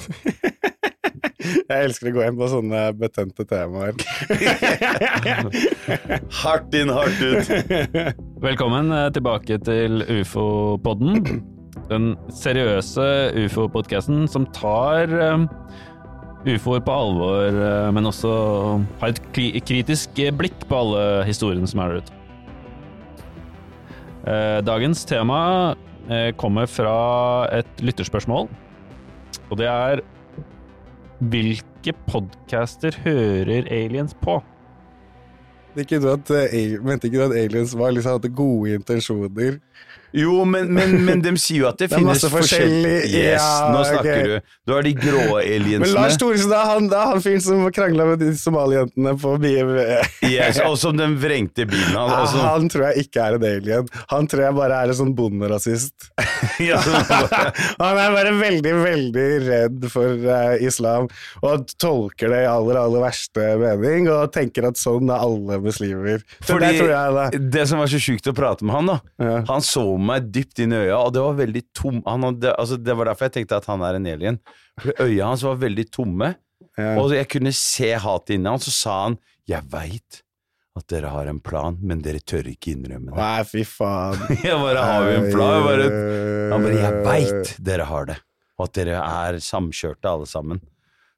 Jeg elsker å gå inn på sånne betente temaer. Hardt inn, hardt ut. Velkommen eh, tilbake til ufo-podden. Den seriøse ufo-podkasten som tar um, ufoer på alvor, eh, men også har et kritisk blikk på alle historiene som er der ute. Eh, dagens tema eh, kommer fra et lytterspørsmål, og det er Hvilke podcaster hører aliens på? Ikke at, eh, mente ikke du at aliens var liksom hadde gode intensjoner? Jo, men, men, men de sier jo at det, Det finnes forskjellige forskjellig- Yes, Ja, nå snakker okay. du. Du har de grå Men. Lars Thoresen, det er han, det er han fyren som krangla med de somalijentene på BM. Yes, og som den vrengte bilen hans. og ja, Han tror jeg ikke er en alien. Han tror jeg bare er en sånn bonderasist. ja, Han er bare veldig, veldig redd for uh, islam, og tolker det i aller, aller verste mening, og tenker at sånn er alle muslimer. Så Fordi det det. det som var så sjukt å prate med han, da Ja. Han så meg dypt inn i øya, og det var veldig tom han hadde, altså Det var derfor jeg tenkte at han er en alien. For øya hans var veldig tomme, Ja. og jeg kunne se hatet inni han. Så sa han 'Jeg veit at dere har en plan, men dere tør ikke innrømme det'. Nei, fy faen. Jeg bare har vi en plan? Jeg bare, han bare 'Jeg veit dere har det', og at dere er samkjørte alle sammen.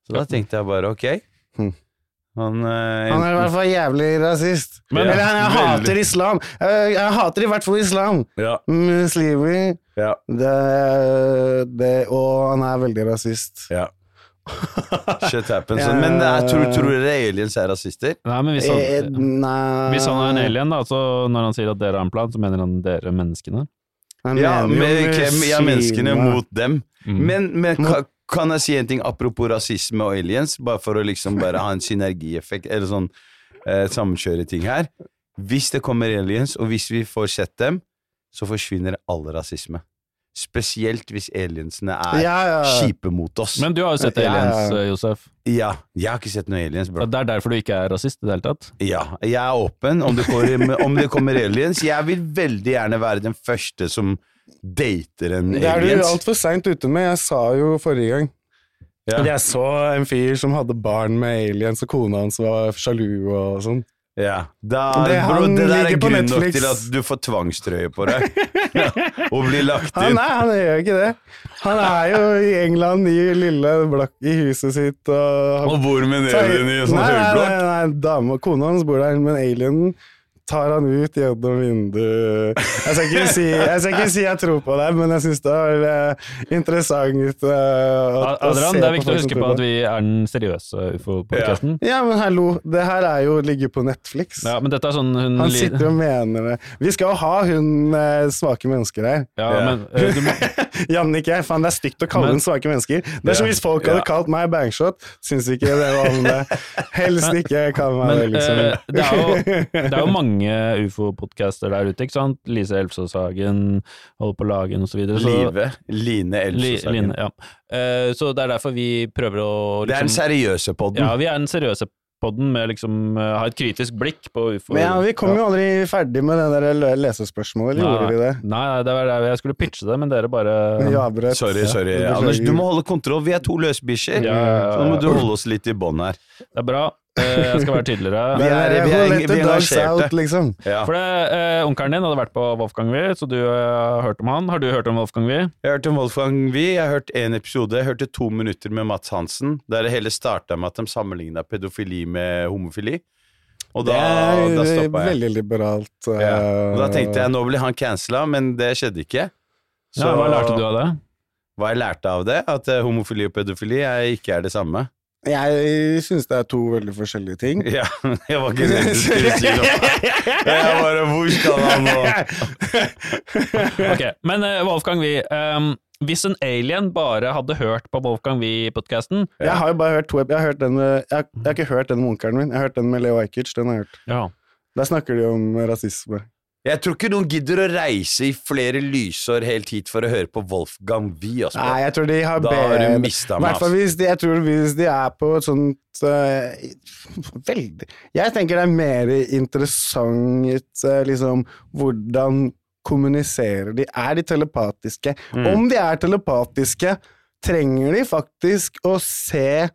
Så da tenkte jeg bare ok. Han, eh, Han er i hvert fall jævlig rasist. Men- Eller han, jeg Veldig. hater islam. Jeg, jeg hater i hvert fall islam. ja, Muslimer ja, det, det, Og han er veldig rasist. ja. Shit happens. Ja. Men jeg tror, tror dere aliens er rasister? Nei, men hvis Eh, han, nei hvis han er en alien, da, så når han sier at dere har en plan, så mener han dere menneskene? Han Ja, mener med, hvem- ja, menneskene mot dem. Mm. Men, men kan, kan jeg si en ting apropos rasisme og aliens, bare for å liksom bare ha en synergieffekt, eller sånn eh, sammenkjøre ting her. Hvis det kommer aliens, og hvis vi får sett dem, så forsvinner all rasisme. Spesielt hvis aliensene er Ja, ja. kjipe mot oss. Men du har jo sett Ja, ja, ja. aliens, eh, Josef. ja, jeg har ikke sett noen aliens, bro. Det er derfor du ikke er rasist i det hele tatt? Ja, jeg er åpen om det kommer, om det kommer aliens. Jeg vil veldig gjerne være den første som dater en Det er du altfor seint ute med. Jeg sa jo forrige gang Ja. jeg så en fyr som hadde barn med aliens, og kona hans var sjalu og sånn. Ja, da, Det- bro, det der er grunn nok til at du får tvangstrøye på deg. ja, og blir lagt Han, inn. nei, han gjør ikke det. Han er jo i England i lille blokk i huset sitt og Og bor med en alien i en sånn Nei, nei, høyblokk. nei, nei, dame, kona hans bor der, men alienen tar han ut gjennom vinduet. Jeg skal ikke si jeg, ikke, si jeg tror på det, men jeg syns det var eh, interessant Uh, å, Adrian, det er viktig å huske på at vi er den seriøse ufo-podkasten. Ja, men hallo, det her er jo ligger på Netflix. Ja. men dette er sånn hun Han sitter og mener det. Vi skal jo ha hun eh, svake mennesker her. Ja, Ja. men Uh, du må, Jannik, faen, det er stygt å kalle Men- hun svake mennesker. Det er som hvis folk hadde kalt meg bangshot, syns ikke det var om det. Helst ikke kall meg det, liksom. eh, det, er jo, det er jo mange ufo-podcaster der ute, ikke sant? Lise Elvsåshagen, holder på lagen osv. Live. Line Li, Elfsåshagen. Line, ja. Eh, så det er derfor vi prøver å Det er den liksom, seriøse podden. Ja, vi er den seriøse podden med liksom eh, ha et kritisk blikk på ufo. Men ja, vi kom jo aldri ferdig med det der lesespørsmålet, eller gjorde vi det? Nei, det var der jeg skulle pitche det, men dere bare ja. Sorry, sorry. Ja, Anders, du må holde kontroll. Vi er to løsbikkjer. Ja, ja, ja. Så nå må du holde oss litt i bånd her. Det er bra. Eh, jeg skal være tydeligere. Vi er- vi er- vi er engasjerte. out, liksom. Ja. For eh, Onkelen din hadde vært på Wolfgang Wie, så du eh, har hørt om han. Har du hørt om Wolfgang Wie? Jeg har hørt om Wolfgang Wie, jeg har hørt en episode, jeg hørte to minutter med Mats Hansen, der det hele starta med at de sammenligna pedofili med homofili. Og da, Det er da stoppa jeg. veldig liberalt. Uh... Ja. Og da tenkte jeg nå blir han cancela, men det skjedde ikke. Så Ja, hva lærte du av det? hva jeg lærte av det? At eh, homofili og pedofili er, ikke er det samme. Jeg syns det er to veldig forskjellige ting. Ja, jeg var ikke skulle si noe. Jeg bare Hvor skal han nå? Ok, Men eh, Wolfgang Wie, Um, hvis en alien bare hadde hørt på Wolfgang Wie-podkasten Jeg har jo bare hørt to Jeg har, hørt den jeg, har, jeg har ikke hørt den med onkelen min. Jeg har hørt den med Leo Ajkic. Den har jeg hørt. ja. Der snakker de om rasisme. Jeg tror ikke noen gidder å reise i flere lysår helt hit for å høre på Wolfgang Wie. Nei, jeg tror de har Da har du mista meg. hvert fall hvis de, jeg tror hvis de er på et sånt uh, Veldig Jeg tenker det er mer interessant uh, liksom hvordan kommuniserer de? Er de telepatiske? Mm. Om de er telepatiske, trenger de faktisk å se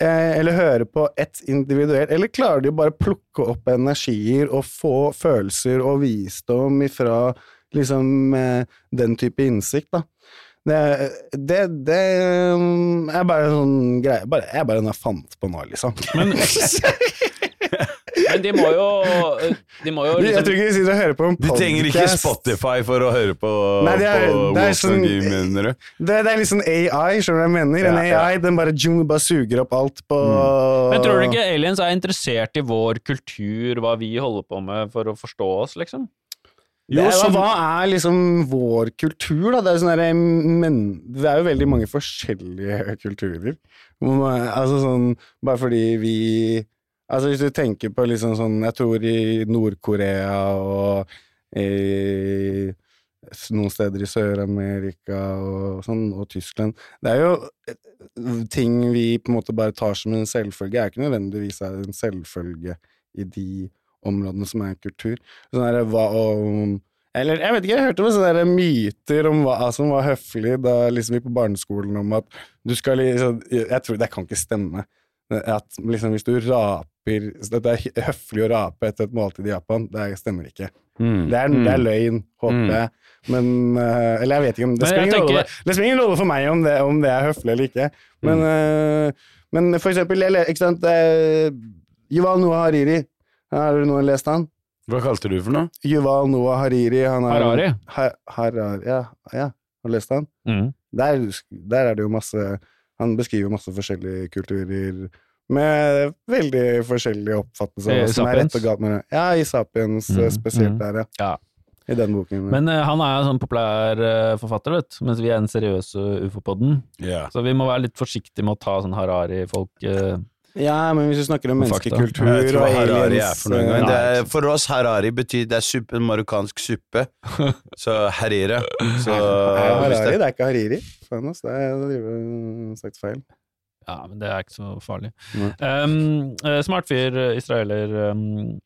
eller høre på ett individuelt, eller klarer de å bare plukke opp energier og få følelser og visdom ifra liksom eh, den type innsikt, da. Det, det, det um, er bare en sånn greie bare, Jeg bare en fant på nå, liksom. Men, men de må jo De må jo Jeg liksom tror ikke de sitter og hører på en podcast. De trenger ikke. Spotify for å høre på, Nei, det er- på det er sånn- mener du? Det, det er litt sånn AI, skjønner du hva jeg mener? En AI, ja. Den bare, zoom, bare suger opp alt på Men tror du ikke aliens er interessert i vår kultur, hva vi holder på med for å forstå oss, liksom? Jo, så Hva er liksom vår kultur, da? Det er, sånn derre- men, det er jo veldig mange forskjellige kulturer. Altså sånn Bare fordi vi Altså Hvis du tenker på liksom sånn Jeg tror i Nord-Korea og i noen steder i Sør-Amerika og sånn, og Tyskland Det er jo eh, ting vi på en måte bare tar som en selvfølge, er ikke nødvendigvis en selvfølge i de områdene som er kultur. Sånn der, hva om Eller jeg vet ikke, jeg hørte om sånne myter om hva som var høflig da liksom vi på barneskolen om at du skal liksom Jeg tror det kan ikke stemme. At liksom hvis du raper At det er høflig å rape etter et måltid i Japan, det stemmer ikke. Mm. Det er, det er Mm. løgn, håper Mm. jeg. Men eh, Eller jeg vet ikke om Det spiller ingen rolle, tenker- ingen rolle for meg om det, om det er høflig eller ikke. Men, eh, men for eksempel, eller, ikke sant Yuval Noah Hariri. Har du noen lest han? Hva kalte du for noe? Yuval Noah Hariri. Han er, Harari? Ha, Harari ja, ja, har du lest han? Mm. Der, der er det jo masse Han beskriver masse forskjellige kulturer med veldig forskjellige oppfattelser av I hva som er rett og galt med det. Ja, i Sapiens Mm, spesielt mm. der, ja. Ja. I den boken. Men uh, han er jo sånn populær uh, forfatter, vet mens vi er den seriøse ufo-podden. Yeah. Så vi må være litt forsiktige med å ta sånn Harari-folk. Uh, ja, men hvis vi snakker om menneskekultur og Harari aliens er for er, for oss Harari betyr det er suppe, en marokkansk suppe. Så harire. Så Nei, Harari, det, det er ikke Hariri. Faen, ass. Det er det er sagt feil. Ja, men det er ikke så farlig. Um, eh, smart fyr, eh, israeler um,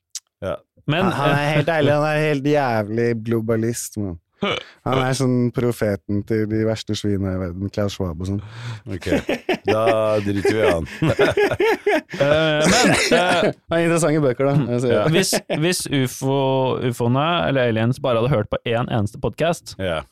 Ja. Men Han, han eh, er helt ærlig, han er helt jævlig globalist, Man. Han er sånn profeten til de verste svina i verden. Klaus Schwab og sånn. Ok, da driter vi i han. uh, men uh, Det er interessante bøker, da. Ja. hvis, hvis ufo, ufoene, eller aliens, bare hadde hørt på én eneste podkast, Ja.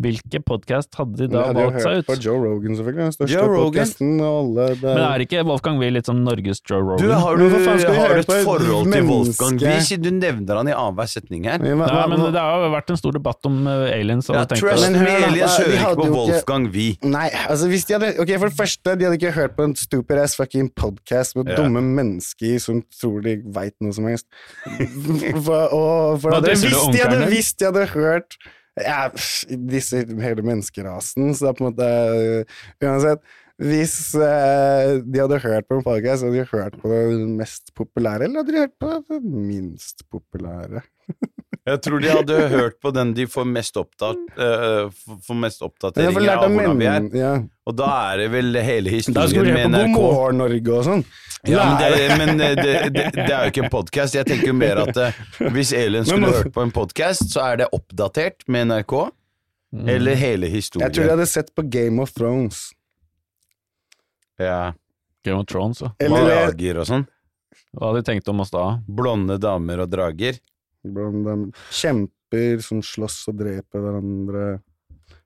Hvilken podkast hadde de da hadde jo valgt seg hørt ut? på Joe Rogan, selvfølgelig. Den største podkasten Rogan? og alle det, Men er ikke Wolfgang Wie litt som Norges Joe Du, Rogan? har du, faen skal har du et forhold til? Wolfgang Wie, du nevner han i annenhver setning her? Men Nei, men det har jo vært en stor debatt om eh, aliens. Og Ja, Trust Men me, aliens hører ikke på Wolfgang Wie. Nei, altså hvis de hadde Ok, for det første, de hadde ikke hørt på en stupid ass fucking podcast med yeah. dumme mennesker som tror de veit noe som helst. For, og for Hva det andre, hvis de hadde visst de hadde hørt ja, disse hele menneskerasen, så det er på en måte øh, Uansett. Hvis eh, de hadde hørt på en podcast, hadde de hørt på det mest populære, eller hadde de hørt på det minst populære? Jeg tror de hadde hørt på den de får mest, opptatt, uh, får mest oppdatering får oppdateringer av hvordan vi er. Ja. Og da er det vel hele Da skulle historien vi høre med på God NRK. morgen Norge og sånn. Ja, men det, men det, det, det, det er jo ikke en podkast. Jeg tenker jo mer at eh, hvis Elin skulle må- hørt på en podkast, så er det oppdatert med NRK, eller hele historien. Jeg tror de hadde sett på Game of Thrones. Ja, Game of Thrones, ja. Eller Drager og sånn. Hva hadde de tenkt om oss da? Blonde damer og drager. Blant de kjemper som slåss og dreper hverandre.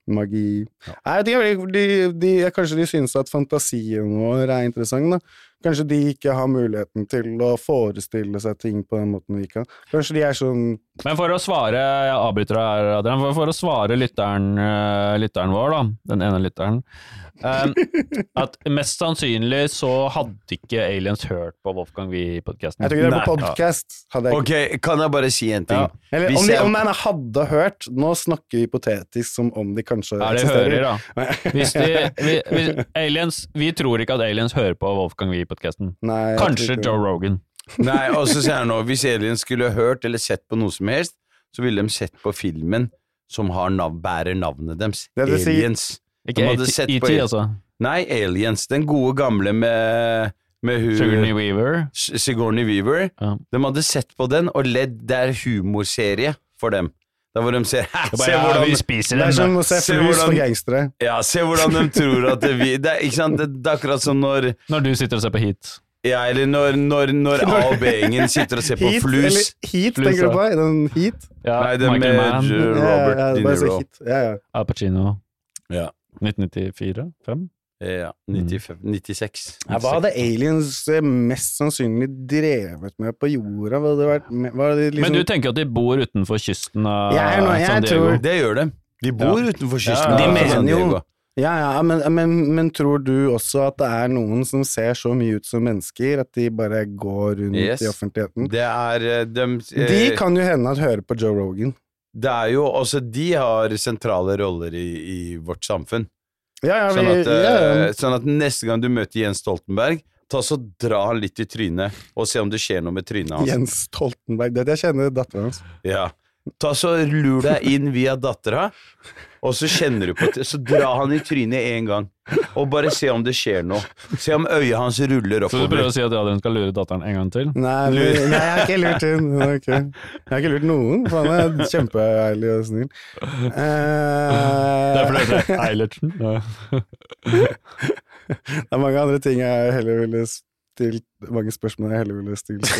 Magi Nei, de, de, de, Kanskje de synes at fantasien vår er interessant, da. Kanskje de ikke har muligheten til å forestille seg ting på den måten vi kan. Kanskje de er sånn Men for å svare, jeg avbryter deg her, Adrian, for, for å svare lytteren, eh, lytteren vår, da, den ene lytteren, um, at mest sannsynlig så hadde ikke aliens hørt på Wolfgang Wie-podkasten. Jeg tror ikke det er på ikke. Ok, kan jeg bare si en ting? Ja. Eller Hvis om de, jeg- om de hadde hørt Nå snakker vi hypotetisk som om de kanskje ja, det eksisterer. hører, da? Hvis de, vi, vi, aliens, vi tror ikke at aliens hører på Wolfgang Wie-podkasten. Tror Kanskje ikke. Joe Rogan. Nei, og så sier han nå, hvis aliens skulle hørt eller sett på noe som helst, så ville de sett på filmen som har nav bærer navnet deres. Det vil si- Aliens. Ikke De ET, på- altså. Nei, Aliens. Den gode gamle med, med hun Sigourney Weaver. Sigourney Weaver. Ja. De hadde sett på den og ledd. Det er humorserie for dem. Der hvor de ser Hæ, er se ja, hvordan vi spiser Det er som å se Se flus for gangstere. Ja, se hvordan de tror at det, vi det er, Ikke sant? Det, det er akkurat som når Når du sitter og ser på Heat. Ja, eller når, når, når A og B-gjengen sitter og ser på Heat, flus. eller Heat, Flus, tenker du på? Den Heat? Ja, Nei, det Michael med Robert Ja, ja, De Niro. Heat. Ja, ja. Al Pacino. Ja. 1994? 5? Ja, 95, 96. Ja, hva hadde aliens eh, mest sannsynlig drevet med på jorda? Hva hadde vært hva hadde liksom, Men du tenker at de bor utenfor kysten av ja, no, jeg San Diego? tror- Det gjør de. De bor Ja. utenfor Ja, kysten. de av mener San jo- Diego. Ja, ja, men, men, men tror du også at det er noen som ser så mye ut som mennesker, at de bare går rundt Yes. i offentligheten? Det er de, eh, De kan jo hende at hører på Joe Rogan. Det er jo også De har sentrale roller i, i vårt samfunn. Ja, ja, vi, Sånn at, ja, eh, sånn at neste gang du møter Jens Stoltenberg, ta så dra han litt i trynet, og se om det skjer noe med trynet hans. Jens Stoltenberg. Det, jeg kjenner datteren hans. Ja. Ta så Lur deg inn via dattera, og så kjenner du på det. Så dra han i trynet én gang, og bare se om det skjer noe. Se om øyet hans ruller oppover. Så du prøver å si at Adrian skal lure datteren en gang til? Nei, vi- nei, jeg har ikke lurt hun. Okay. Jeg har ikke lurt noen. for Han er kjempeærlig og snill. Uh, Det er fordi det er Eilertsen. Ja. Det er mange andre ting jeg heller ville stilt Mange spørsmål jeg heller ville stilt.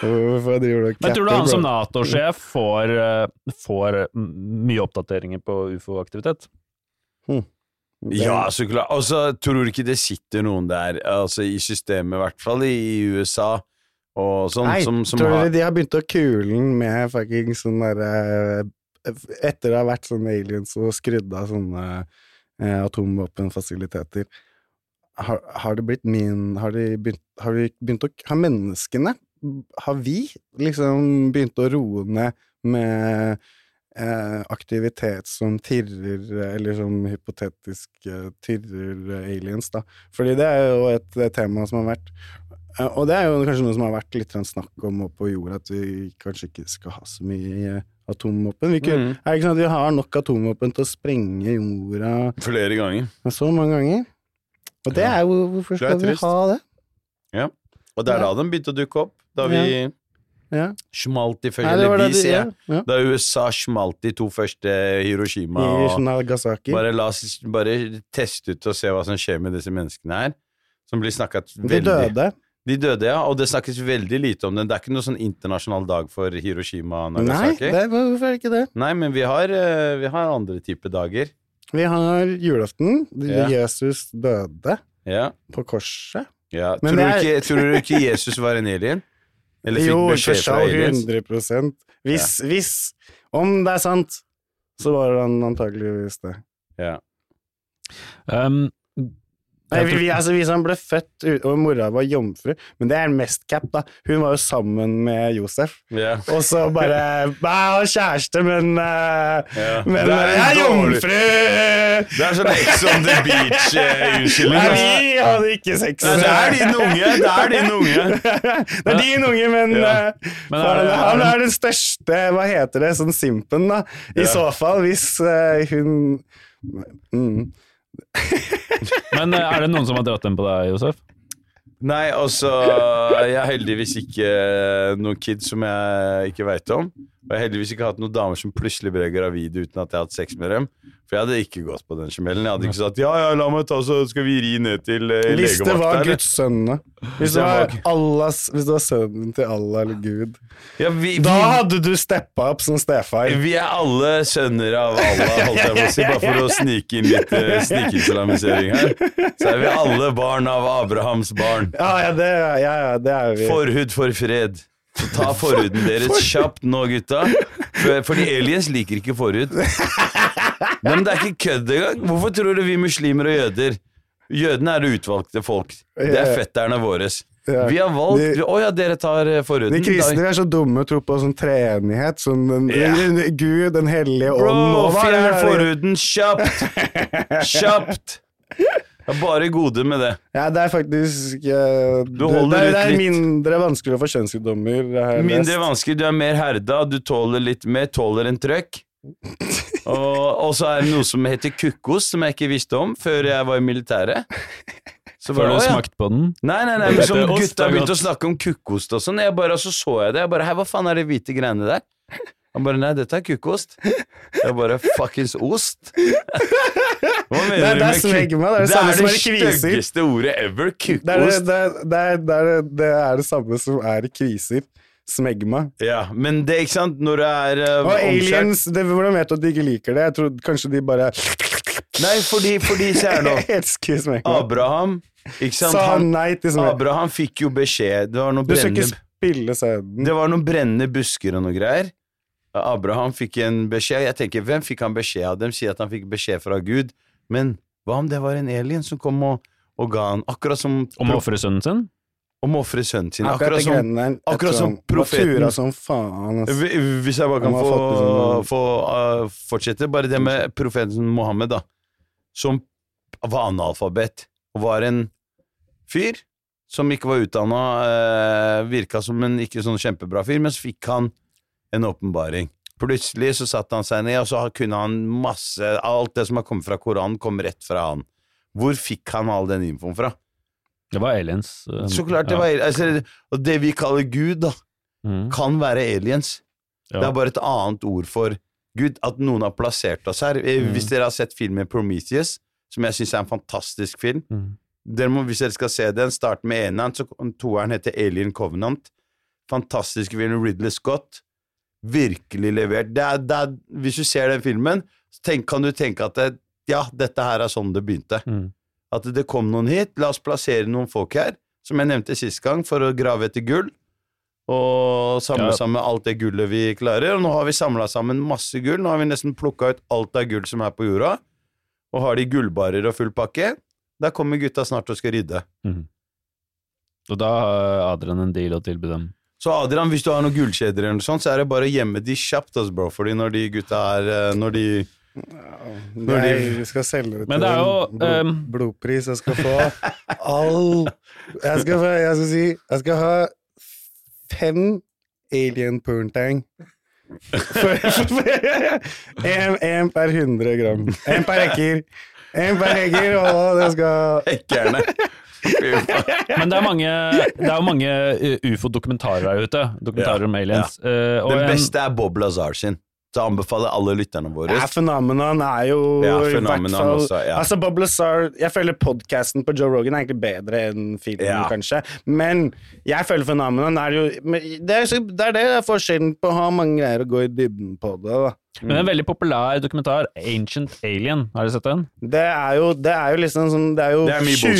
Hvorfor driver du og Men tror du han som? Nato-sjef får, eh, får eh, mye oppdateringer på ufo-aktivitet? Ja, så klart. Og så tror du ikke det sitter noen der, altså i systemet, i hvert fall i USA, og sånn, Nei, som, som tror har de har begynt å kule den med fucking sånn derre Etter det har vært sånne aliens og skrudd av sånne eh, atomvåpenfasiliteter, har, har det blitt min Har de begynt, har de begynt å Har menneskene Har vi liksom begynt å roe ned med eh, aktivitet som tirrer, eller som hypotetisk eh, tirrer aliens, da. Fordi det er jo et, tema som har vært Eh, Og det er jo kanskje noe som har vært litt snakk om på jorda, at vi kanskje ikke skal ha så mye eh, atomvåpen. Vi Mm. Sånn vi har nok atomvåpen til å sprenge jorda flere ganger. så mange ganger? Og det er jo Hvorfor skal vi ha det? Ja. Og det er da de begynte å dukke opp. Da vi Ja. smalt Nei, ifølge det var det ja. ja. ja. Da USA smalt de to første Hiroshima og Nagasaki. bare, la bare teste ut og se hva som skjer med disse menneskene her. Som blir snakket De døde. De døde, ja. Og det snakkes veldig lite om det. Det er ikke noe sånn internasjonal dag for Hiroshima og Nei, Nagasaki. det, hvorfor er det ikke det? Nei, men vi har, eh, vi har andre typer dager. Vi har julaften. Ja. Jesus døde Ja. på korset. ja. Men Tror, du ikke, tror du ikke Jesus var en alien? Eller fikk Jo, beskjed fra aliens? Jo, 100 hvis, hvis Om det er sant, så var han antageligvis det. Ja. Um, Nei, vi, vi, altså, hvis han ble født og mora var jomfru Men det er mest cap, da. Hun var jo sammen med Josef. yeah. Og så bare jeg har kjæreste, men uh, yeah. Men Det er jeg er jomfru! Det er sånn Ex on the beach-unnskyldning. Nei, vi hadde ikke sex. Nei, det er din unge! Det er din unge! det er din unge, men, Ja. eh, Men er det- han er den største Hva heter det? Sånn simpen, da. I Ja. så fall, hvis eh, hun mm. Men eh, er det noen som har dratt den på deg, Josef? Nei, altså Jeg er heldigvis ikke noen kids som jeg ikke veit om. Og jeg har heldigvis ikke hatt noen damer som plutselig ble gravide uten at jeg har hatt sex med dem. For jeg hadde ikke gått på den smellen. Jeg hadde ikke sagt ja, ja, la meg ta, så skal vi ri ned til eh, Hvis det var eller?» Guds sønnene. Hvis det var, Allahs, hvis det var sønnen til Allah eller Gud. Ja, vi, Da vi, hadde du steppa opp som stefar. vi er alle sønner av Allah, holdt jeg på å si, bare for å snike inn litt uh, snikislamisering her. Så er vi alle barn av Abrahams barn. Ja, ja, det, ja, ja, det er vi. Forhud for fred. Så ta forhuden deres kjapt nå, gutta. For, fordi aliens liker ikke forhud. Nei, men det er ikke kødd engang. Hvorfor tror du vi muslimer og jøder Jødene er utvalgte folk. Det er fetterne våre. Ja. Vi har valgt De- oh ja, dere tar eh, forhuden. De kristne er så dumme og tror på sånn treenighet. Sånn den, Ja. Gud, Den hellige ånd Bro, er fjern forhuden kjapt! Kjapt! Det er bare gode med det. Ja, det er faktisk uh, Du det, det, er- det er mindre vanskelig å få kjønnssykdommer. Mindre lest. vanskelig, du er mer herda, du tåler litt mer, tåler en trøkk. Og, så er det noe som heter kukkos, som jeg ikke visste om før jeg var i militæret. Så Før du «Å, smakt på den? Nei, nei, nei, men som gutta begynte å snakke om kukkost og sånn, jeg bare, så så jeg det. Jeg bare, hei, hva faen er det hvite greiene der? Han bare nei, dette er kukkost. Jeg bare fuckings ost. Hva mener Det er- du det med kuk- det er det det, som er i styggeste ordet ever. Det er det, Kukkost. det, er- det, er- det, er, det det samme som er kviser. Smegma. Ja, men det, ikke sant, når det er uh, Og aliens, det, hvordan vet du at de ikke liker det? Jeg tror kanskje de bare Nei, fordi, fordi se her nå. Abraham, ikke sant, Sa han, nei. Abraham fikk jo beskjed Det var ikke brennende, spille sæden. det var noen brennende busker og noe greier. Abraham fikk en beskjed. Jeg tenker, Hvem fikk han beskjed av? Dem sier at han fikk beskjed fra Gud. Men hva om det var en alien som kom og, og ga han Akkurat som Om å ofre sønnen sin? Om å ofre sønnen sin. Akkurat Akkurat som der, akkurat som profeten. som faen. Hvis jeg bare kan få, få uh, fortsette. Bare det med profeten Mohammed, da. Som var analfabet, og var en fyr som ikke var utdanna, uh, virka som en ikke sånn kjempebra fyr, men så fikk han en åpenbaring. Plutselig så satte han seg ned, og så kunne han masse Alt det som har kommet fra Koranen, kom rett fra han. Hvor fikk han all den infoen fra? Det var aliens. eh, Så klart det ja. var altså, Og det vi kaller Gud, da, mm. kan være aliens. Ja. Det er bare et annet ord for Gud, at noen har plassert oss her. Eh, Mm. Hvis dere har sett filmen Prometheus, som jeg syns er en fantastisk film mm. dere må, Hvis dere skal se den, start med eneren, så toeren heter Alien Covenant. Fantastisk film, Ridley Scott. Virkelig levert. Det er, det er, hvis du ser den filmen, så tenk, kan du tenke at det, ja, dette her er sånn det begynte. Mm. At det kom noen hit, la oss plassere noen folk her, som jeg nevnte sist gang, for å grave etter gull. Og samle Ja. sammen alt det gullet vi klarer. Og nå har vi samla sammen masse gull. Nå har vi nesten plukka ut alt av gull som er på jorda. Og har de gullbarer og full pakke. Da kommer gutta snart og skal rydde. Og da har Adrian en deal å tilby dem. Så Adrian, hvis du har noen gullkjeder eller noe sånt, så er det bare å gjemme de kjapt, altså, bro. Fordi når de gutta er eh, Når de Nei, vi skal selge det Men til det er jo, en blod, ehm, blodpris. Jeg skal få all Jeg skal, få, jeg skal si Jeg skal ha fem alien poontang. Én per 100 gram. Én per hekker. Én per hekker, og det skal Hekkerne. Men det er mange, det er jo mange eh, ufo-dokumentarer der ute. Dokumentarer Ja, om aliens. Eh, og Den beste er Bob Lazar sin. Så anbefaler alle lytterne våre. Ja, Phenomenon er jo Ja, i hvert fall også, ja. Altså, Bob Lazar Jeg føler podkasten på Joe Rogan er egentlig bedre enn filmen, Ja. kanskje. Men jeg føler Phenomenon er jo Det er det er det er forskjellen på å ha mange greier å gå i dybden på det. da Men en veldig populær dokumentar, Ancient Alien, har du sett den? Det er jo, det er jo liksom sånn Det er jo Det er mye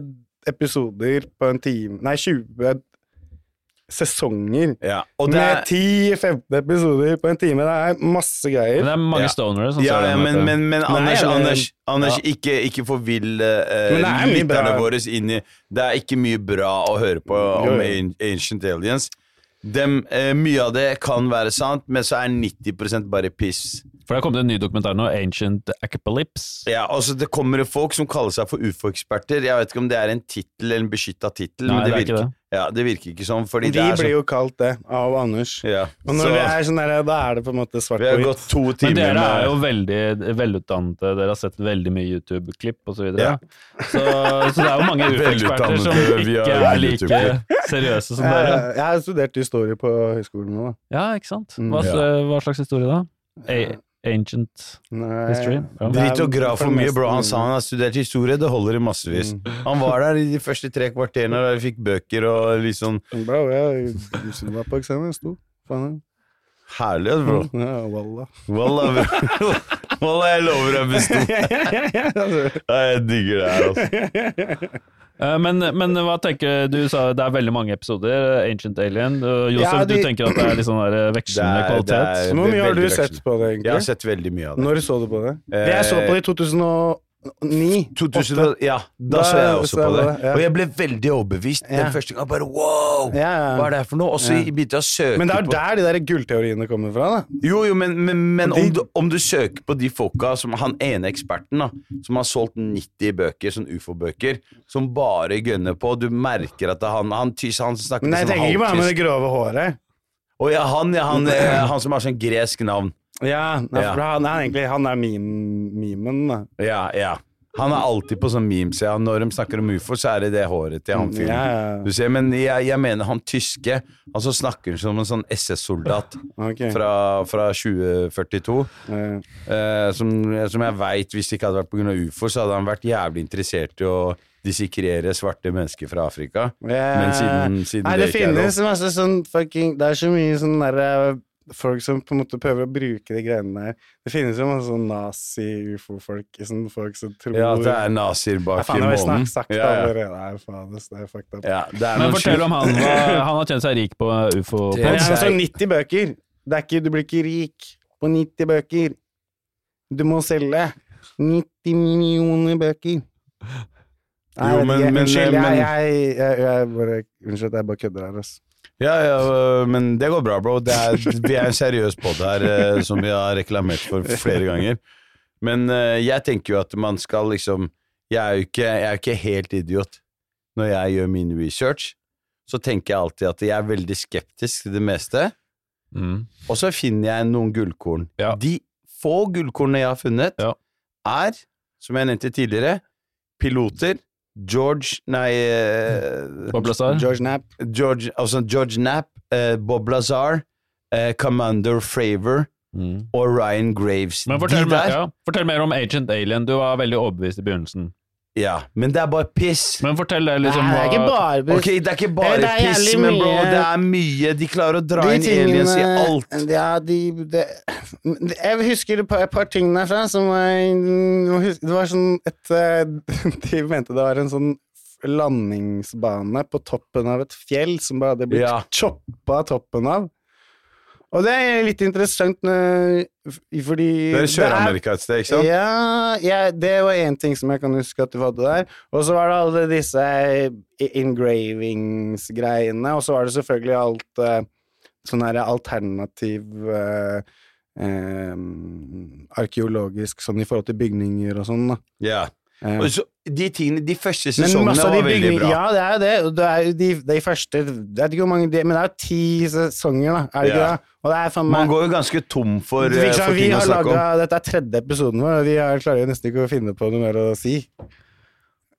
20 episoder på en time Nei, 20 sesonger. Ja. Og det Med er 10-15 episoder på en time. Det er masse greier. Men det er mange Ja. stonere Sånn ja, ja, men, men, men Nei, Anders, men- Anders, Anders ja. ikke, ikke forvill uh, det er lytterne våre inn i Det er ikke mye bra å høre på om Jo, jo. Ancient Aliens. Dem, uh, mye av det kan være sant, men så er 90% bare piss. For det har kommet en ny dokumentar nå, Ancient Acapalypse. Ja, altså Det kommer folk som kaller seg for ufo-eksperter. Jeg vet ikke om det er en tittel eller en beskytta tittel. Nei, men det virker, det. Ja, det virker ikke sånn. Fordi De det er blir sånn jo kalt det av Anders. ja. Og når Så, det er sånn der, da er det på en måte svart Vi har gått hvitt. timer Men dere er jo veldig velutdannede, dere har sett veldig mye YouTube-klipp osv. Ja. Så, så det er jo mange ufo-eksperter som ikke er like seriøse som dere. Jeg, jeg har studert historie på høyskolen nå, da. Ja, ikke sant? Mm. Hva, hva slags historie da? A ancient Nei, history? Ja. Drit og grav for mye, bro. Han sa han har studert historie, det holder i massevis. Mm. Han var der i de første tre kvarterene da vi fikk bøker og liksom Bra, jeg jeg var på eksamen, jeg sto. Faen. Herlig, ass, bro. Ja, wallah. Wallah, bro. Wallah, jeg lover jeg besto. Jeg digger det her, altså. Eh, Men, men hva tenker du? sa Det er veldig mange episoder, Ancient Alien. Josef, Ja, de- du tenker at det er litt sånn der vekslende Det er- kvalitet? det er- Hvor mye har du veldig sett på det, egentlig? Jeg har sett veldig mye av det. Når så du på det? Eh, Jeg så på det i 2009. 2000, Åtte. ja, da så jeg også så på det. Og jeg ble veldig overbevist Ja. den første gangen. Bare wow! Hva er det her for noe? Og så begynte jeg å søke Men det er på jo der de der gullteoriene kommer fra, da. Jo, jo, men, men, men de- om, du, om du søker på de folka som Han ene eksperten, da, som har solgt 90 bøker, sånn ufo-bøker, som bare gønner på, du merker at det er han Han, tys, han snakker Men jeg sånn tenker ikke bare med det grove håret. Å ja, han, ja, han, han, han som har sånn gresk navn. Ja, nei, for han er egentlig Han er meme, memen, da. Ja, ja. Han er alltid på sånn memes. Ja. Når de snakker om ufo, så er det det håret til han fyren. Ja, ja. Men jeg, jeg mener han tyske Han som snakker som en sånn SS-soldat okay. fra, fra 2042. Eh, Eh, som, som jeg veit, hvis det ikke hadde vært pga. ufo, så hadde han vært jævlig interessert i å dissekrere svarte mennesker fra Afrika. Men siden, siden Nei, det lov- finnes masse sånn fucking Det er så mye sånn derre Folk som på en måte prøver å bruke de greiene der. Det finnes jo masse sånn nazi-ufo-folk. Sånn folk som tror Ja, at det er nazier bak i månen. det Ja, ja. faen, det er fucked up. Ja, det er Men fortell om han. Han har tjent seg rik på ufo. Det- er har 90 bøker. Det er ikke, du blir ikke rik på 90 bøker. Du må selge 90 millioner bøker. Nei, Jo, men-. Unnskyld, men- jeg, jeg, jeg, jeg bare Unnskyld at jeg bare kødder her, ass. Ja, ja, øh, men det går bra, bro. Det er, vi er en seriøs pod her, øh, som vi har reklamert for flere ganger. Men øh, jeg tenker jo at man skal liksom Jeg er jo ikke, jeg er ikke helt idiot når jeg gjør min research. Så tenker jeg alltid at jeg er veldig skeptisk til det meste. Mm. Og så finner jeg noen gullkorn. Ja. De få gullkornene jeg har funnet, Ja. er, som jeg nevnte tidligere, piloter. George Nei eh, Bob Lazar? George Knapp. George, altså George Knapp, eh, Bob Lazar, eh, Commander Fravor Mm. og Ryan Graves. Men fortell, De mer, ja, fortell mer om Agent Alien. Du var veldig overbevist i begynnelsen. Ja, men det er bare piss. Men fortell det liksom Nei, det er ikke bare Ok, det er ikke bare Det er piss, men bro, mye- det er mye. De klarer å dra De inn aliens i alt. Ja, de, de, Jeg husker et par, et par ting derfra som var Det var sånn et eh, De mente det var en sånn landingsbane på toppen av et fjell som bare hadde blitt Ja. choppa toppen av. Og det er litt interessant fordi Det kjører er- Sør-Amerika et sted, ikke sant? Ja, ja, det var én ting som jeg kan huske at du hadde der. Og så var det alle disse engravings-greiene, og så var det selvfølgelig alt eh, sånn her alternativ eh, eh, arkeologisk sånn i forhold til bygninger og sånn, da. Ja. Eh, Og så, de tingene, de første sesongene var veldig bra. Ja, det er jo det. Det er jo de, de første Jeg vet ikke hvor mange de, Men det er jo ti sesonger, da. Er det ikke det? Og det er Man går jo ganske tom for, Det eh, for vi ting å har laget, om. Dette er tredje episoden vår, og vi har, klarer jo nesten ikke å finne på noe mer å si.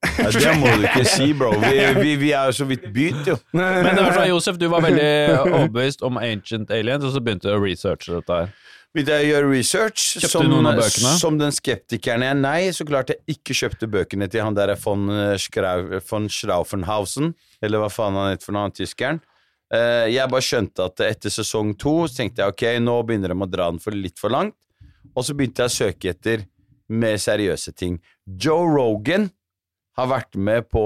Ja, det må du ikke si, bro. Vi, vi, vi er jo så vidt begynt, jo. Men det var sånn, Josef, du var veldig overbevist om Ancient Aliens, og så begynte du å researche dette her. Begynte jeg å gjøre research. Kjøpte som, du noen av bøkene? Som den skeptikeren jeg. Nei, så klart jeg ikke kjøpte bøkene til han der von, eh, Schrau, von Schrauffenhausen, eller hva faen han het for noe, han tyskeren. Eh, jeg bare skjønte at etter sesong to så tenkte jeg ok, nå begynner de å dra den for litt for langt. Og så begynte jeg å søke etter mer seriøse ting. Joe Rogan har vært med på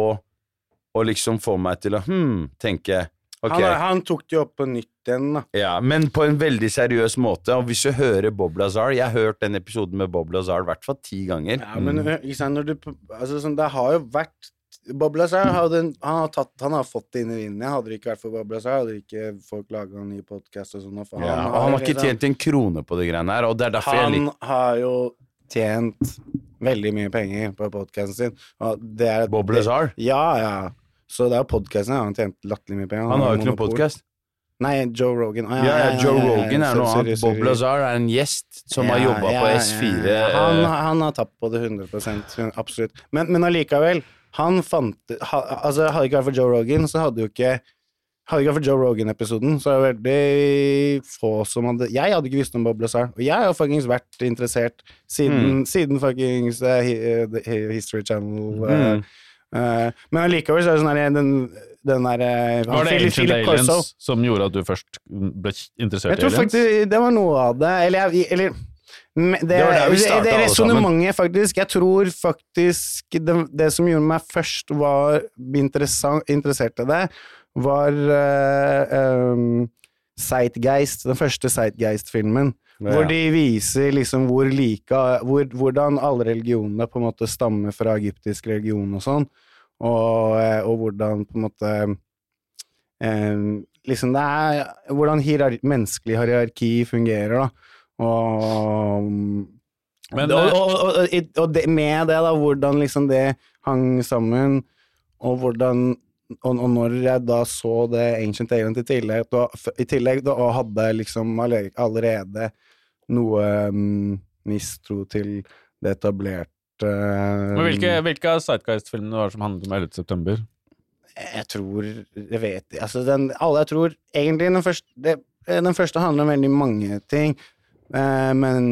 å liksom få meg til å hm, tenke ok. Han, han tok det opp på nytt igjen, da. Ja, men på en veldig seriøs måte. Og hvis du hører Bob Lazar Jeg har hørt den episoden med Bob Lazar i hvert fall ti ganger. Ja, men mm. ikke sant, når du Altså, sånn, det har jo vært Bob Lazar hadde, han, har tatt, han har fått det inn i vinden. Hadde det ikke vært for Bob Lazar, hadde ikke folk laga en ny podkast og sånn. Ja, og han har ikke liksom- tjent en krone på de greiene her, og det er derfor jeg Han liker har jo tjent veldig mye penger på podkasten sin. Og det er Bob Lazar. Ja, ja. Så det er jo podkasten han har tjent latterlig mye penger. Han har jo ikke noen podkast. Nei, Joe Rogan. Ah, Ja, ja, Joe Rogan er noe annet. Bob Lazar er en gjest som har Ja, jobba ja, på S4. ja. Han, han har tapt på det 100 absolutt. Men, men allikevel, han fant ha, Altså, hadde det ikke vært for Joe Rogan, så hadde jo ikke hadde ikke vært for Joe Rogan-episoden, så er det veldig få som hadde Jeg hadde ikke visst om Bob Lazar, og jeg har fuckings vært interessert siden, Mm. siden fuckings The History Channel. uh, mm. Eh, men allikevel så er det sånn her den, den der eh, Var det Ancient Philip Aliens Corso. som gjorde at du først ble interessert Jeg i tror faktisk det var noe av det. Eller, eller det, Det det, det resonnementet, faktisk. Jeg tror faktisk det, det som gjorde meg først var interessert i det, var uh, um, Sightgeist, den første Sightgeist-filmen. Ja. Hvor de viser liksom hvor like hvor, Hvordan alle religionene på en måte stammer fra egyptisk religion og sånn. Og, eh, og hvordan på en måte eh, Liksom det er Hvordan hierar menneskelig hierarki fungerer, da. Og Men, og, eh, og, og, og, det, med det, da, hvordan liksom det hang sammen, og hvordan og, når jeg da så det Ancient Alien i tillegg, da, i tillegg da, og hadde liksom allerede noe um, mistro til det etablerte Men hvilke, hvilke av Sightguys-filmene var det som handlet om 11. september? Jeg tror Jeg vet Altså, den Alle jeg tror Egentlig den første det, Den første handler om veldig mange ting. Eh, men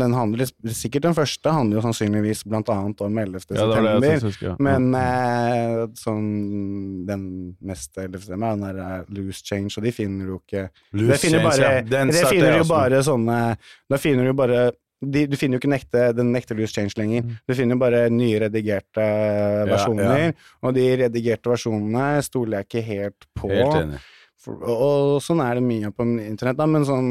den handler sikkert den første handler jo sannsynligvis blant annet om 11. Ja, det det september. husker, ja. Men eh, sånn Den mest 11. september, den der eh, loose change, og de finner jo ikke Loose Det finner change, bare, ja. Den det starter finner jeg jo også med. bare sånne Da finner du jo bare de, Du finner jo ikke den ekte, den ekte loose change lenger. Mm. Du finner jo bare nye redigerte versjoner, og de redigerte versjonene stoler jeg ikke helt på. Helt. For, og, og sånn er det mye på internett, da, men sånn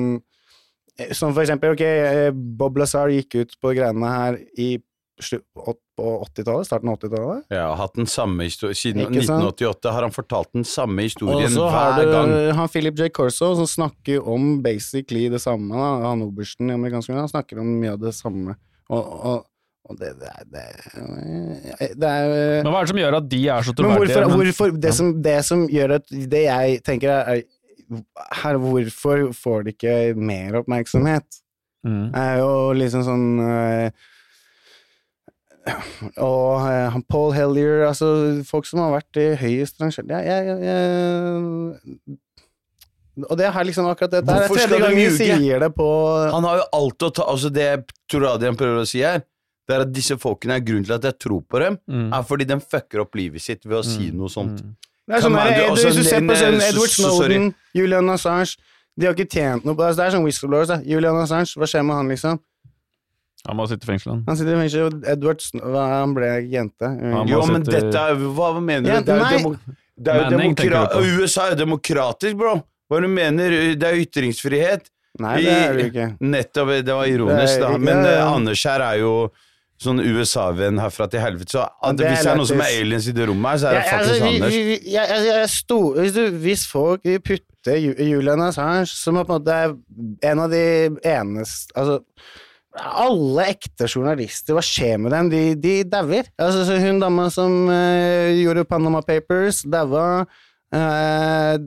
Som for eksempel, ok, eh, Bob Lazar gikk ut på greiene her i på 80-tallet, starten av 80-tallet. Ja, hatt den samme historien Siden Ikke sant? 1988 har han fortalt den samme historien Og så har du gang. han Philip J. Corso som snakker om basically det samme. Da. Han obersten i amerikansk film, snakker om mye av det samme. Og, og, og det, det, er- det, er- det er Men hva er det som gjør at de er så Men troverdige? men- hvorfor det, som, det som gjør at Det jeg tenker er, er her, Hvorfor får de ikke mer oppmerksomhet? Mm. er jo liksom sånn eh, Og eh, Paul Hellier Altså folk som har vært i høyest rangert jeg, jeg, jeg, Og det er liksom akkurat dette her. Er Hvorfor skal tredje du gang vi ljuge? sier det på Han har jo alt å ta Altså Det tror Adrian prøver å si her, det er at disse folkene er grunnen til at jeg tror på dem, Mm. er fordi de fucker opp livet sitt ved å si noe sånt. Mm. Det er sånn man- du- du, altså, Hvis du ser på sånn Edward. Snowden, Julian Assange De har ikke tjent noe på det. Det er sånn whistleblowers. da. Julian Assange, hva skjer med han, liksom? Han må sitte i fengsel, han. Han sitter i fengsel, og Edward Han ble jente. Han Jo, men sitte- dette er Hva mener du? Det er jo nei. det er jo Manning. USA er jo demokratisk, bro! Hva du mener? Det er ytringsfrihet. Nei, det er det ikke. Nettopp, det var ironisk, Det da. Men ja, ja. eh, Anders her er jo sånn USA-venn herfra til helvete, så at, det hvis det er noen som er aliens i det rommet her, så er det Ja, faktisk altså, Anders. vi- vi- jeg- jeg- jeg sto- hvis, du, hvis folk putter Ju- Julian Assange, som er på en måte er en av de eneste Altså, alle ekte journalister, hva skjer med dem? De, de dauer. Altså, hun dama som uh, gjorde Panama Papers, daua. Eh,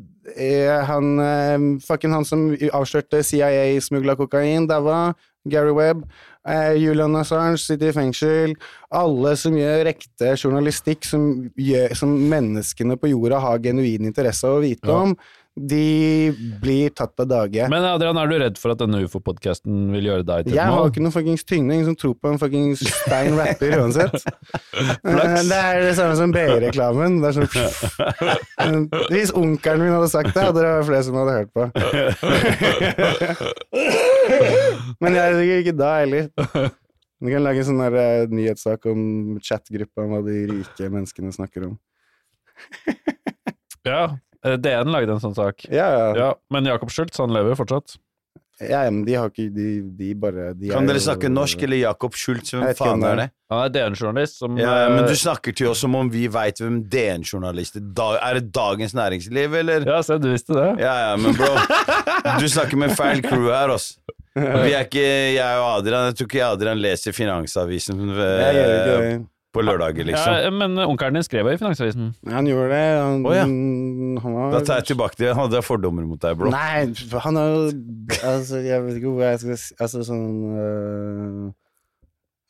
han uh, Fucking han som avslørte CIA-smugla kokain, daua. Gary Webb. Julian Assange sitter i fengsel. Alle som gjør ekte journalistikk, som, gjør, som menneskene på jorda har genuin interesse av å vite Ja. om, de blir tatt av dage. Men Adrian, er du redd for at denne ufo-podkasten vil gjøre deg til Jeg har ikke noen fuckings tyngde, ingen som tror på en fuckings stein rapper uansett. Eh, det er det samme som BI-reklamen. Det er sånn Hvis onkelen min hadde sagt det, hadde det vært flere som hadde hørt på. Men jeg er sikkert ikke da heller. Du kan lage en sånn der, eh, nyhetssak om chatgruppa om hva de rike menneskene snakker om. Ja, DN lagde en sånn sak. Ja, ja. Ja, Men Jakob Schultz, han lever jo fortsatt. ja men de har ikke De, de bare de Kan er dere snakke norsk, eller Jakob Schultz? Hvem faen er det? Han er DN-journalist som Ja, ja, men eh, du snakker til oss som om vi veit hvem DN-journalister er. Er det Dagens Næringsliv, eller? Ja, se, du visste det. Ja, ja, men bro Du snakker med feil crew her, ass. Vi er ikke, jeg og Adrian Jeg tror ikke Adrian leser Finansavisen Jeg gjør ikke det. På lørdager, liksom. Ja, men onkelen din skrev jo i Finansavisen. Han gjorde det. Han, oh, ja. han var Da tar jeg tilbake det. Hadde jeg fordommer mot deg, bro? Nei, han er jo Altså, jeg vet ikke hvor jeg skal si Altså sånn øh,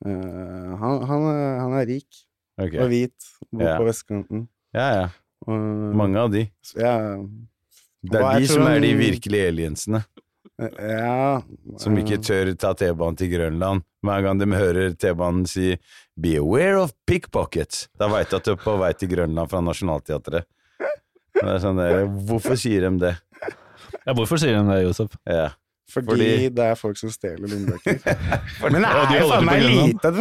øh, han, han, er, han er rik okay. og hvit, bor Ja. på vestkanten. Ja, ja. Og, Mange av de. Ja, Det er de som er de han- virkelige aliensene. ja Som ikke tør ta T-banen til Grønland. Hver gang de hører T-banen si 'be aware of pickpockets', da veit du at du er på vei til Grønland fra Nationaltheatret. Sånn der, Hvorfor sier de det? Ja, hvorfor sier de det, Josef? Ja. Fordi, fordi- det er folk som stjeler lommebøker. Men det Ja, er jo faen meg lite er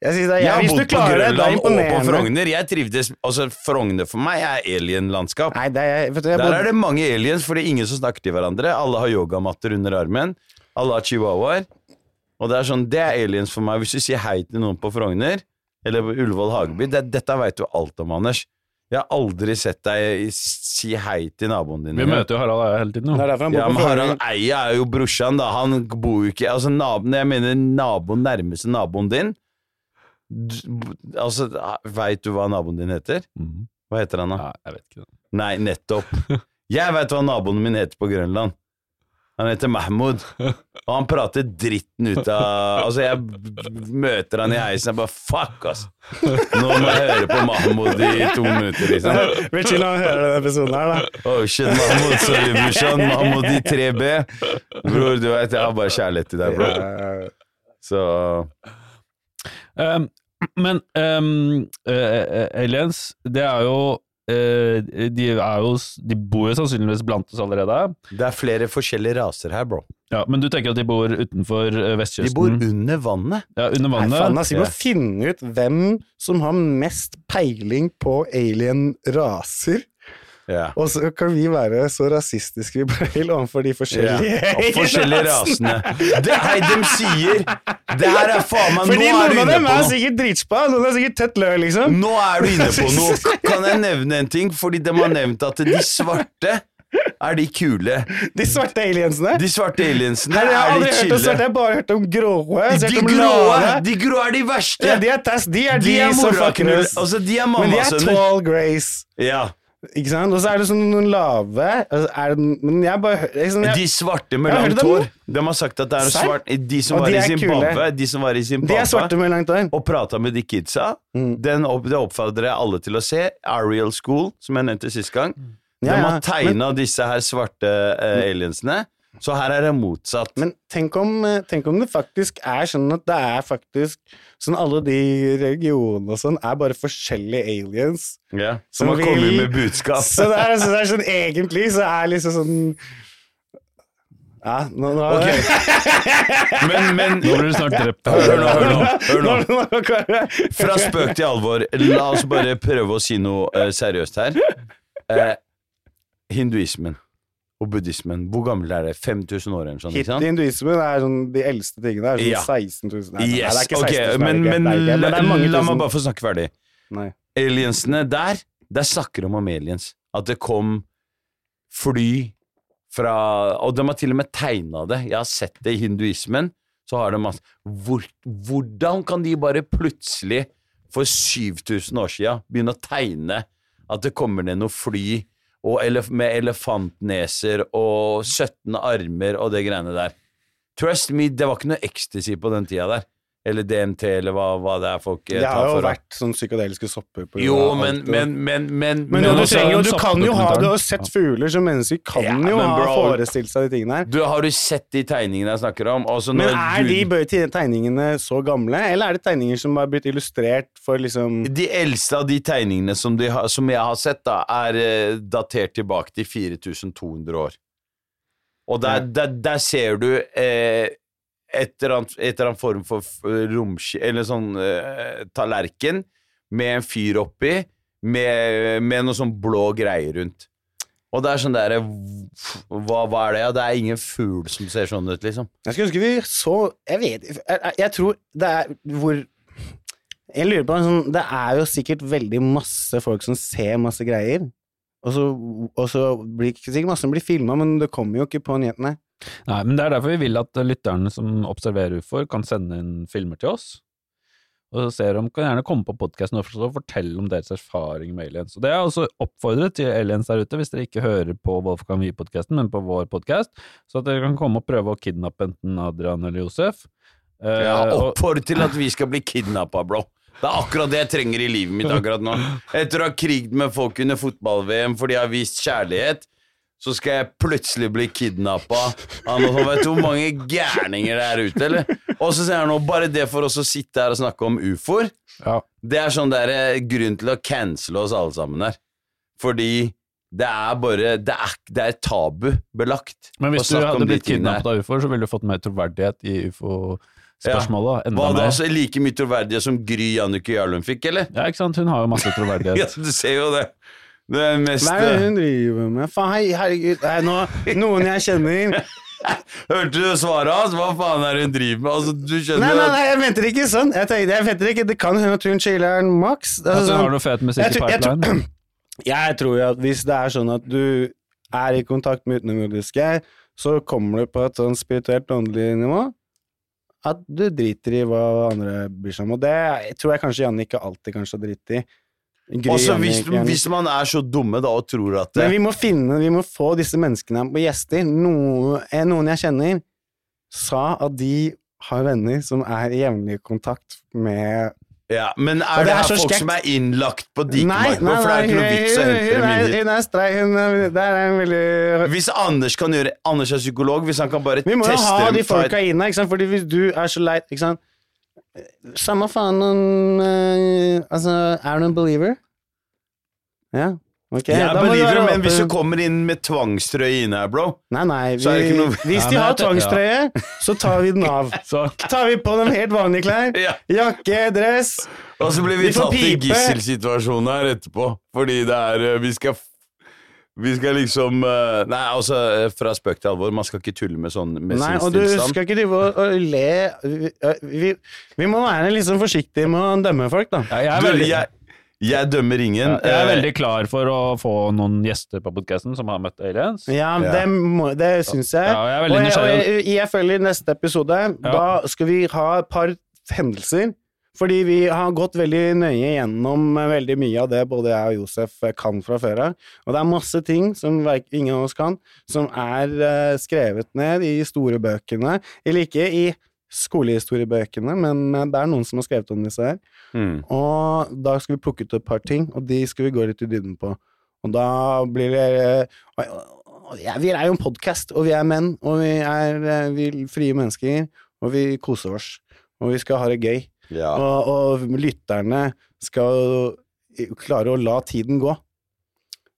Jeg det Jeg har bodd på Grønland og på. Frogner. Jeg trivdes Altså, Frogner for meg er alien-landskap. Nei, det er, vet du, jeg Der bodde- er det mange aliens, for det er ingen som snakker til hverandre. Alle har yogamatter under armen. Alle har chihuahuaer. Og det er sånn, det er aliens for meg. Hvis du sier hei til noen på Frogner, eller på Ullevål Hageby, det, dette veit du alt om, Anders. Jeg har aldri sett deg si hei til naboen din. Vi møter jo Harald Eia hele tiden, Det er han bor Ja, men Harald Eia er jo brorsan, da. Han bor jo ikke Altså, naboen Jeg mener naboen, nærmeste naboen din. Altså, veit du hva naboen din heter? Mhm. Hva heter han, da? Ja, jeg vet ikke det. Nei, nettopp. Jeg veit hva naboen min heter på Grønland. Han heter Mahmoud. Og han prater dritten ut av Altså, jeg møter han i heisen, jeg bare fuck, ass. Nå må jeg høre på Mahmoud i to minutter, liksom. Vil når han hører denne episoden her, da. Oh shit, Mahmoud, sorry, brorsan. Mahmoud i 3B. Bror, du vet, jeg har bare kjærlighet til deg, bror. Så Um, men um, uh, aliens, det er jo de, er jo de bor jo sannsynligvis blant oss allerede. det er flere forskjellige raser her, bro. Ja, men du tenker at de bor utenfor vestkysten? De bor under vannet. ja, under Nei, vannet? faen, ass, vi må Ja. finne ut hvem som har mest peiling på alien-raser. Ja. Og så kan vi være så rasistiske vi bare vil overfor de forskjellige yeah. og forskjellige rasene. Det hei, de sier Det her er faen meg Nå Fordi er du noen av dem er sikkert dritspa, noen er sikkert tett lø, liksom. Nå er du inne på noe. Kan jeg nevne en ting? Fordi de har nevnt at de svarte er de kule. De svarte aliensene. De svarte aliensene Nei, jeg har er aldri de hørt om chille. svarte, jeg har bare hørt om grå. Jeg De hørt om grå, de grå er de verste! Ja, de er test, de er de, De er som fucker oss. Altså, de er Men de er tall grace. Ja. Ikke sant? Og så er det sånn noen lave det, Men jeg bare liksom, jeg, De svarte med langt hår. De har sagt at det er svart De som Og var de i Zimbabwe, de som var i De er svarte med langt hår. og prata med de kidsa, Mm. den opp, det oppfordrer jeg alle til å se. Ariel School, som jeg nevnte sist gang. De har tegna disse her svarte uh, aliensene, så her er det motsatt. Men tenk om, eh, tenk om det faktisk er sånn at det er faktisk Sånn alle de religionene og sånn er bare forskjellige aliens. ja, som som har vil- kommet med budskap. Så det er, så det er sånn egentlig så er liksom sånn Ja, nå, nå Ok. Men, men Nå blir du snart drept. Hør nå, hør nå. Hør nå. Hør nå Fra spøk til alvor, la oss bare prøve å si noe uh, seriøst her. Uh, hinduismen og buddhismen, hvor gammel er det? 5000 år eller sånn? Hinduismen er sånn de eldste tingene. er sånn Ja. 16 000 Nei, nei, det er ikke 16 ok, 000, det er men, ikke, det er ikke, men det er mange la meg bare få snakke ferdig. Nei. Aliensene der, der snakker de om aliens. At det kom fly fra Og de har til og med tegna det. Jeg har sett det i hinduismen. Så har de masse hvor, Hvordan kan de bare plutselig, for 7000 år siden, begynne å tegne at det kommer ned noe fly og elef med elefantneser og 17 armer og det greiene der? Trust me, det var ikke noe ecstasy på den tida der. Eller DMT, eller hva, hva det er folk tar for. Det har jo vært sånn psykadeliske sopper på Jo, men, men, men, men, Men Men jo, du, trenger, du kan jo ha Du har sett fugler så mennesker kan Ja, jo ha forestilt seg de tingene her. Du, har du sett de tegningene jeg snakker om? Også Men er er de tegningene så gamle, eller er det tegninger som har blitt illustrert for liksom De eldste av de tegningene som, de som jeg har sett, da, er eh, datert tilbake til 4200 år. Og der, der, der ser du eh, et eller annet, form for romski... Eller sånn uh, tallerken med en fyr oppi, med, med noe sånn blå greier rundt. Og det er sånn derre hva, hva er det? Ja, det er ingen fugl som ser sånn ut, liksom. Jeg skulle ønske vi så Jeg vet jeg, jeg tror det er hvor Jeg lurer på sånn, Det er jo sikkert veldig masse folk som ser masse greier. Og så, og så blir sikkert masse blir filma, men det kommer jo ikke på nyhetene. Nei, men det er derfor vi vil at lytterne som observerer ufoer, kan sende inn filmer til oss. Og så ser de, kan gjerne komme på podkasten og fortelle om deres erfaring med aliens. Og det er også oppfordret til aliens der ute, hvis dere ikke hører på Wolfgang Wie-podkasten, men på vår podkast, så at dere kan komme og prøve å kidnappe enten Adrian eller Josef. Ja, oppfordre til at vi skal bli kidnappa, bro. Det er akkurat det jeg trenger i livet mitt akkurat nå. Etter å ha kriget med folk under fotball-VM fordi jeg har vist kjærlighet, så skal jeg plutselig bli kidnappa av noen vet du hvor mange gærninger det er ute, eller? Og så sier han nå, bare det for oss å sitte her og snakke om ufoer, ja. det er sånn der eh, grunn til å cancele oss alle sammen her. Fordi det er bare Det er, det er tabubelagt. Men hvis du hadde blitt kidnappet av ufoer, så ville du fått mer troverdighet i ufo-spørsmålet. Enda Var det mer. altså like mye troverdighet som Gry Jannicke Jarlum fikk, eller? Ja, ikke sant? Hun har jo masse Ja, troverdighet. du ser jo det. Det er mest Hva er det hun driver med? Faen, hei, herregud, det er nå noen jeg kjenner Hørte du svaret hans? Hva faen er det hun driver med? Altså, du skjønner Nei, nei, nei, jeg venter ikke sånn. Jeg, tenkte, jeg venter ikke, Det kan hende at hun chiller'n maks. At Altså, du sånn, har noe fet musikk i tror- jeg tror- Jeg tror jo at hvis det er sånn at du er i kontakt med utenomjordiske, så kommer du på et sånn spirituelt åndelig nivå at du driter i hva andre bryr seg om. Og det tror jeg kanskje Janne ikke alltid kanskje har dritt i. Også hvis, hvis man er så dumme da og tror at Men vi må finne, vi må få disse menneskene på gjester. Noe, eh, noen jeg kjenner, sa at de har venner som er i jevnlig kontakt med ja, Men er det det er folk skekt. som er innlagt på nei, For det er ikke noe vits å hente dem inn. hun er strei, hun er, det en veldig Hvis Anders kan gjøre Anders er psykolog, hvis han kan bare teste dem Vi må jo ha de ta et- folka inne, ikke sant? Fordi hvis du er så leit ikke sant? Samme faen om uh, Altså, er du en believer? Ja, ok. Jeg du believer, men hvis du kommer inn med tvangstrøye inne her, bro Nei, nei. vi- noe- Hvis de har tvangstrøye, så tar vi den av. Så Tar vi på dem helt vanlige klær. Ja. Jakke, dress. Og så blir vi Vi tatt i gisselsituasjonen her etterpå, fordi det er eh, Vi skal vi skal liksom eh, Nei, altså, eh, fra spøk til alvor, man skal ikke tulle med sånn med Nei, og du skal ikke drive og, le vi, vi, må være sånn forsiktige med å dømme folk, da. ja, jeg, er Du, veldig, jeg, jeg dømmer ingen. ja, jeg er eh, veldig klar for å få noen gjester på podkasten som har møtt aliens. Ja, Ja. det, må- det syns jeg. Ja, jeg er veldig og jeg, og jeg, jeg følger neste episode. Da skal vi ha et par hendelser. Fordi vi har gått veldig nøye gjennom veldig mye av det både jeg og Josef kan fra før av. Og det er masse ting som ingen av oss kan, som er eh, skrevet ned i store bøkene. Eller ikke i skolehistoriebøkene, men det er noen som har skrevet om disse her. mm. Og da skal vi plukke ut et par ting, og de skal vi gå litt i dybden på. Og da blir det ja, Vi er jo en podkast, og vi er menn, og vi er eh, vi frie mennesker, og vi koser oss. Og vi skal ha det gøy. ja. Og, og lytterne skal klare å la tiden gå.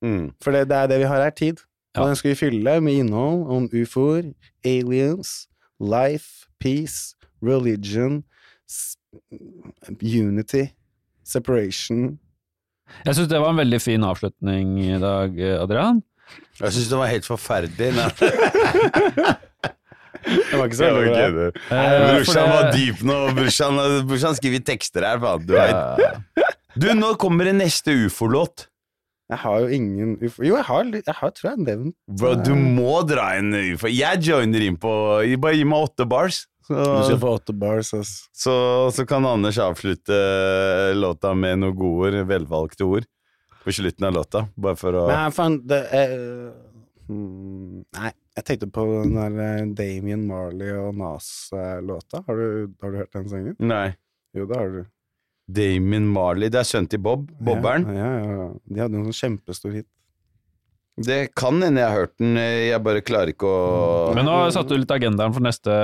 Mm. For det, det er det vi har her, tid. Og den skal vi fylle med innhold om ufoer, aliens, life, peace, religion, unity, separation. Jeg syns det var en veldig fin avslutning i dag, Adrian. Jeg syns det var helt forferdelig. Det var ikke så veldig. Eh, Brorsan var dyp nå. Brorsan skriver tekster her, faen. Du. Ja. du, nå kommer det neste ufo-låt. Jeg har jo ingen ufo... Jo, jeg har, jeg har tror jeg nevnt Bro, du må dra en ufo. Jeg joiner inn på Bare gi meg åtte bars. Du skal Så, få åtte bars, ass. så, så kan Anders avslutte låta med noen gode ord, velvalgte ord, på slutten av låta. Bare for å Men faen, det er hmm, Nei, jeg tenkte på den der eh, Damien Marley og Nas-låta. Har, du- har du hørt den sangen? Nei. Jo, det har du. Damien Marley. Det er sønnen til Bob. Bobberen. Ja, ja, ja. De hadde en sånn kjempestor hit. Det kan hende jeg har hørt den, jeg bare klarer ikke å Men nå satte du litt agendaen for neste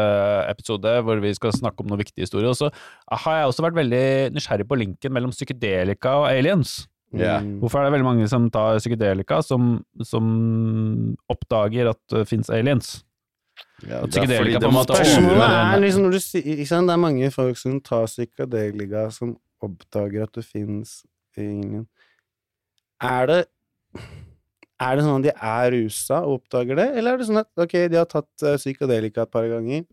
episode, hvor vi skal snakke om noen viktige historier. Og så har jeg også vært veldig nysgjerrig på linken mellom psykedelika og aliens. Ja. Mm. Hvorfor er det veldig mange som tar psykedelika, som, som oppdager at det fins aliens? Ja, At det er fordi psykedelika på en måte er liksom når du ikke sant? Det er mange folk som tar psykedelika som oppdager at du fins ingen Er det Er det sånn at de er rusa og oppdager det, eller er det sånn at ok, de har tatt eh, psykadelika et par ganger,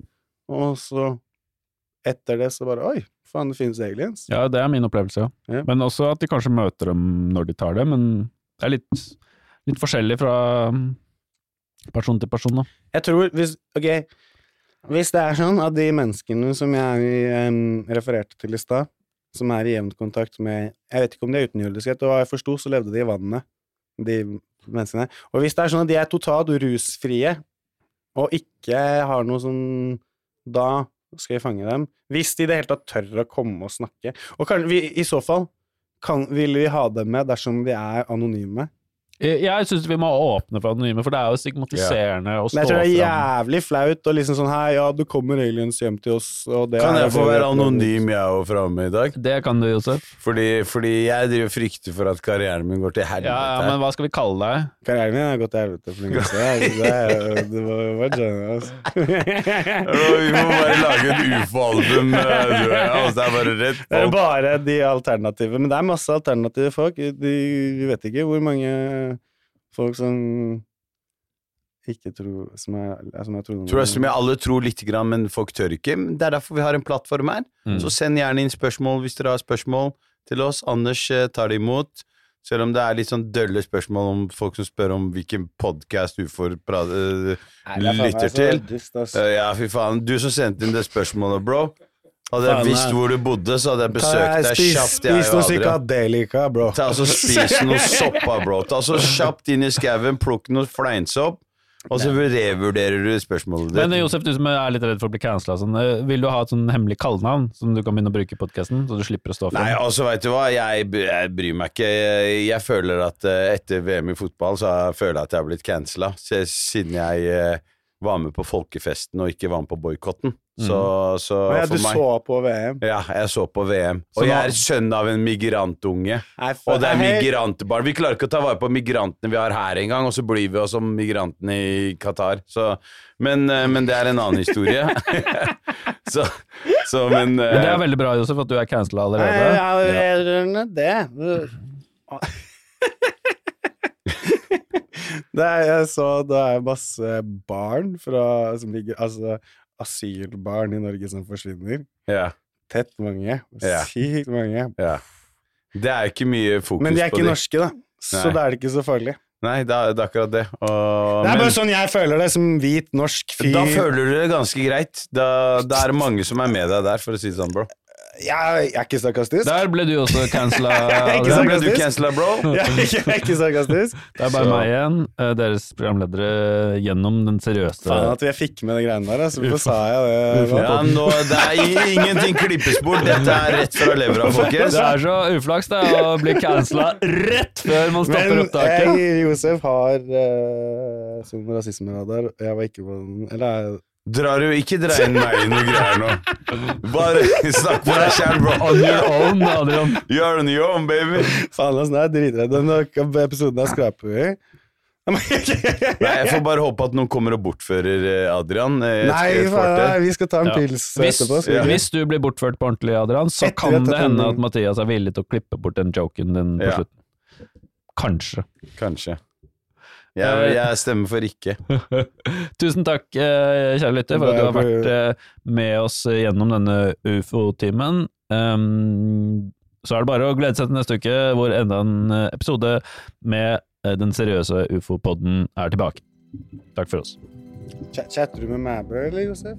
og så etter det så bare Oi, faen, det finnes aliens. Ja, det er min opplevelse, ja. Ja. Men også at de kanskje møter dem når de tar det, men det er litt, litt forskjellig fra um, person til person, da. Jeg tror hvis Ok, hvis det er sånn at de menneskene som jeg um, refererte til i stad, som er i jevn kontakt med Jeg vet ikke om de er utenjordiske, etter hva jeg forsto, så levde de i vannet, de menneskene. Og hvis det er sånn at de er totalt rusfrie, og ikke har noe sånn Da skal vi fange dem. Hvis de i det hele tatt tør å komme og snakke. Og kan, vi, i så fall kan, vil vi ha dem med dersom de er anonyme. Jeg, jeg syns vi må åpne for anonyme, for det er jo stigmatiserende å Men jeg tror det er jævlig flaut og liksom sånn Hei, ja, det kommer aliens hjem til oss, og det Kan jeg få være anonym, jeg òg, framme i dag? Det kan du, Josef. Fordi, fordi jeg driver frykter for at karrieren min går til helvete. ja, men hva skal vi kalle deg? Karrieren min har gått til helvete for lenge siden. altså. Det, var det var, var generous. Vi må bare lage et ufo-album, eh, du og jeg. Altså, det er bare rett Det er bare de alternative. Men det er masse alternative folk. De, vi vet ikke hvor mange folk som ikke tror Som er- som jeg troende. Tror jeg som jeg alle tror lite grann, men folk tør ikke. Det er derfor vi har en plattform her. Mm. Så send gjerne inn spørsmål hvis dere har spørsmål til oss. Anders eh, tar det imot. Selv om det er litt sånn dølle spørsmål om folk som spør om hvilken podkast du får eh, faen meg lytter til. Dust. Eh, Ja, fy faen. Du som sendte inn det spørsmålet, bro. Hadde jeg visst hvor du bodde, så hadde jeg besøkt deg kjapt. Spis noe psykadelika, bro. Ta altså Spis noe soppa, bro. Ta altså, kjapt inn i skauen, plukk noe fleinsopp, og så revurderer du spørsmålet ditt. Men Josef, du som er litt redd for å bli cancela, sånn, eh, vil du ha et sånn hemmelig kallenavn som du kan begynne å bruke i podkasten, så du slipper å stå for Nei, altså, vet du hva, jeg, jeg bryr meg ikke. Jeg, jeg føler at eh, etter VM i fotball, så føler jeg at jeg har blitt cancela, siden jeg eh, var med på folkefesten og ikke var med på boikotten. Så, så Å ja, for du meg så på VM. Ja, jeg så på VM. Så Og jeg er sønn av en migrantunge. Nei, Og det er Hei. migrantbarn. Vi klarer ikke å ta vare på migrantene vi har her engang, og så blir vi oss som migrantene i Qatar. Så, men, eh, men det er en annen historie. så, så, men, eh, Men det er veldig bra, Josef, at du er cancela Nei, allerede. ja, det Det er, jeg så det er masse barn fra som ligger, Altså asylbarn i Norge som forsvinner. ja, Tett mange. Sykt mange. ja. Det er ikke mye fokus Men de er ikke de. norske, da. Så Nei. da er det ikke så farlig. Nei, det er, det er akkurat det. Og, Det er men, bare sånn jeg føler det, som hvit norsk fyr. da føler du det ganske greit. Da, da er det mange som er med deg der, for å si det sånn, bro. Jeg er ikke sarkastisk. Der ble du også cancela. Der ble du cancela, bro. Jeg er ikke, jeg ikke sarkastisk. Det er bare Så- meg igjen, eh, deres programledere, gjennom den seriøse Faen at jeg fikk med de greiene der. så Hvorfor sa jeg det? Ja, nå, det er ingenting klippes bort. Dette er rett fra levra, folkens. Det er så uflaks det å bli cancela rett før man stopper Men opptaket. jeg, Josef, har uh, som rasismeradar. Jeg var ikke på den Eller Drar du ikke dra inn meg i noe greier nå. Bare snakk for deg sjæl, bro. On your own, Adrian. You're on your own, baby. faen, altså, jeg er dritredd. Den episoden her skraper vi. Nei, Jeg får bare håpe at noen kommer og bortfører eh, Adrian. eh, Nei, faen, vi skal ta en Ja. pils Hvis, etterpå. Ja. hvis du blir bortført på ordentlig, Adrian, så Etter kan det hende at Mathias er villig til å klippe bort den joken din på Ja. slutten. Kanskje. Kanskje. Jeg, jeg stemmer for ikke. Tusen takk, eh, kjære lytter, for at du har vært eh, med oss gjennom denne ufo-timen. Um, så er det bare å glede seg til neste uke, hvor enda en eh, episode med eh, den seriøse ufo-podden er tilbake. Takk for oss. Ch- Chatter du med meg, eller, Josef?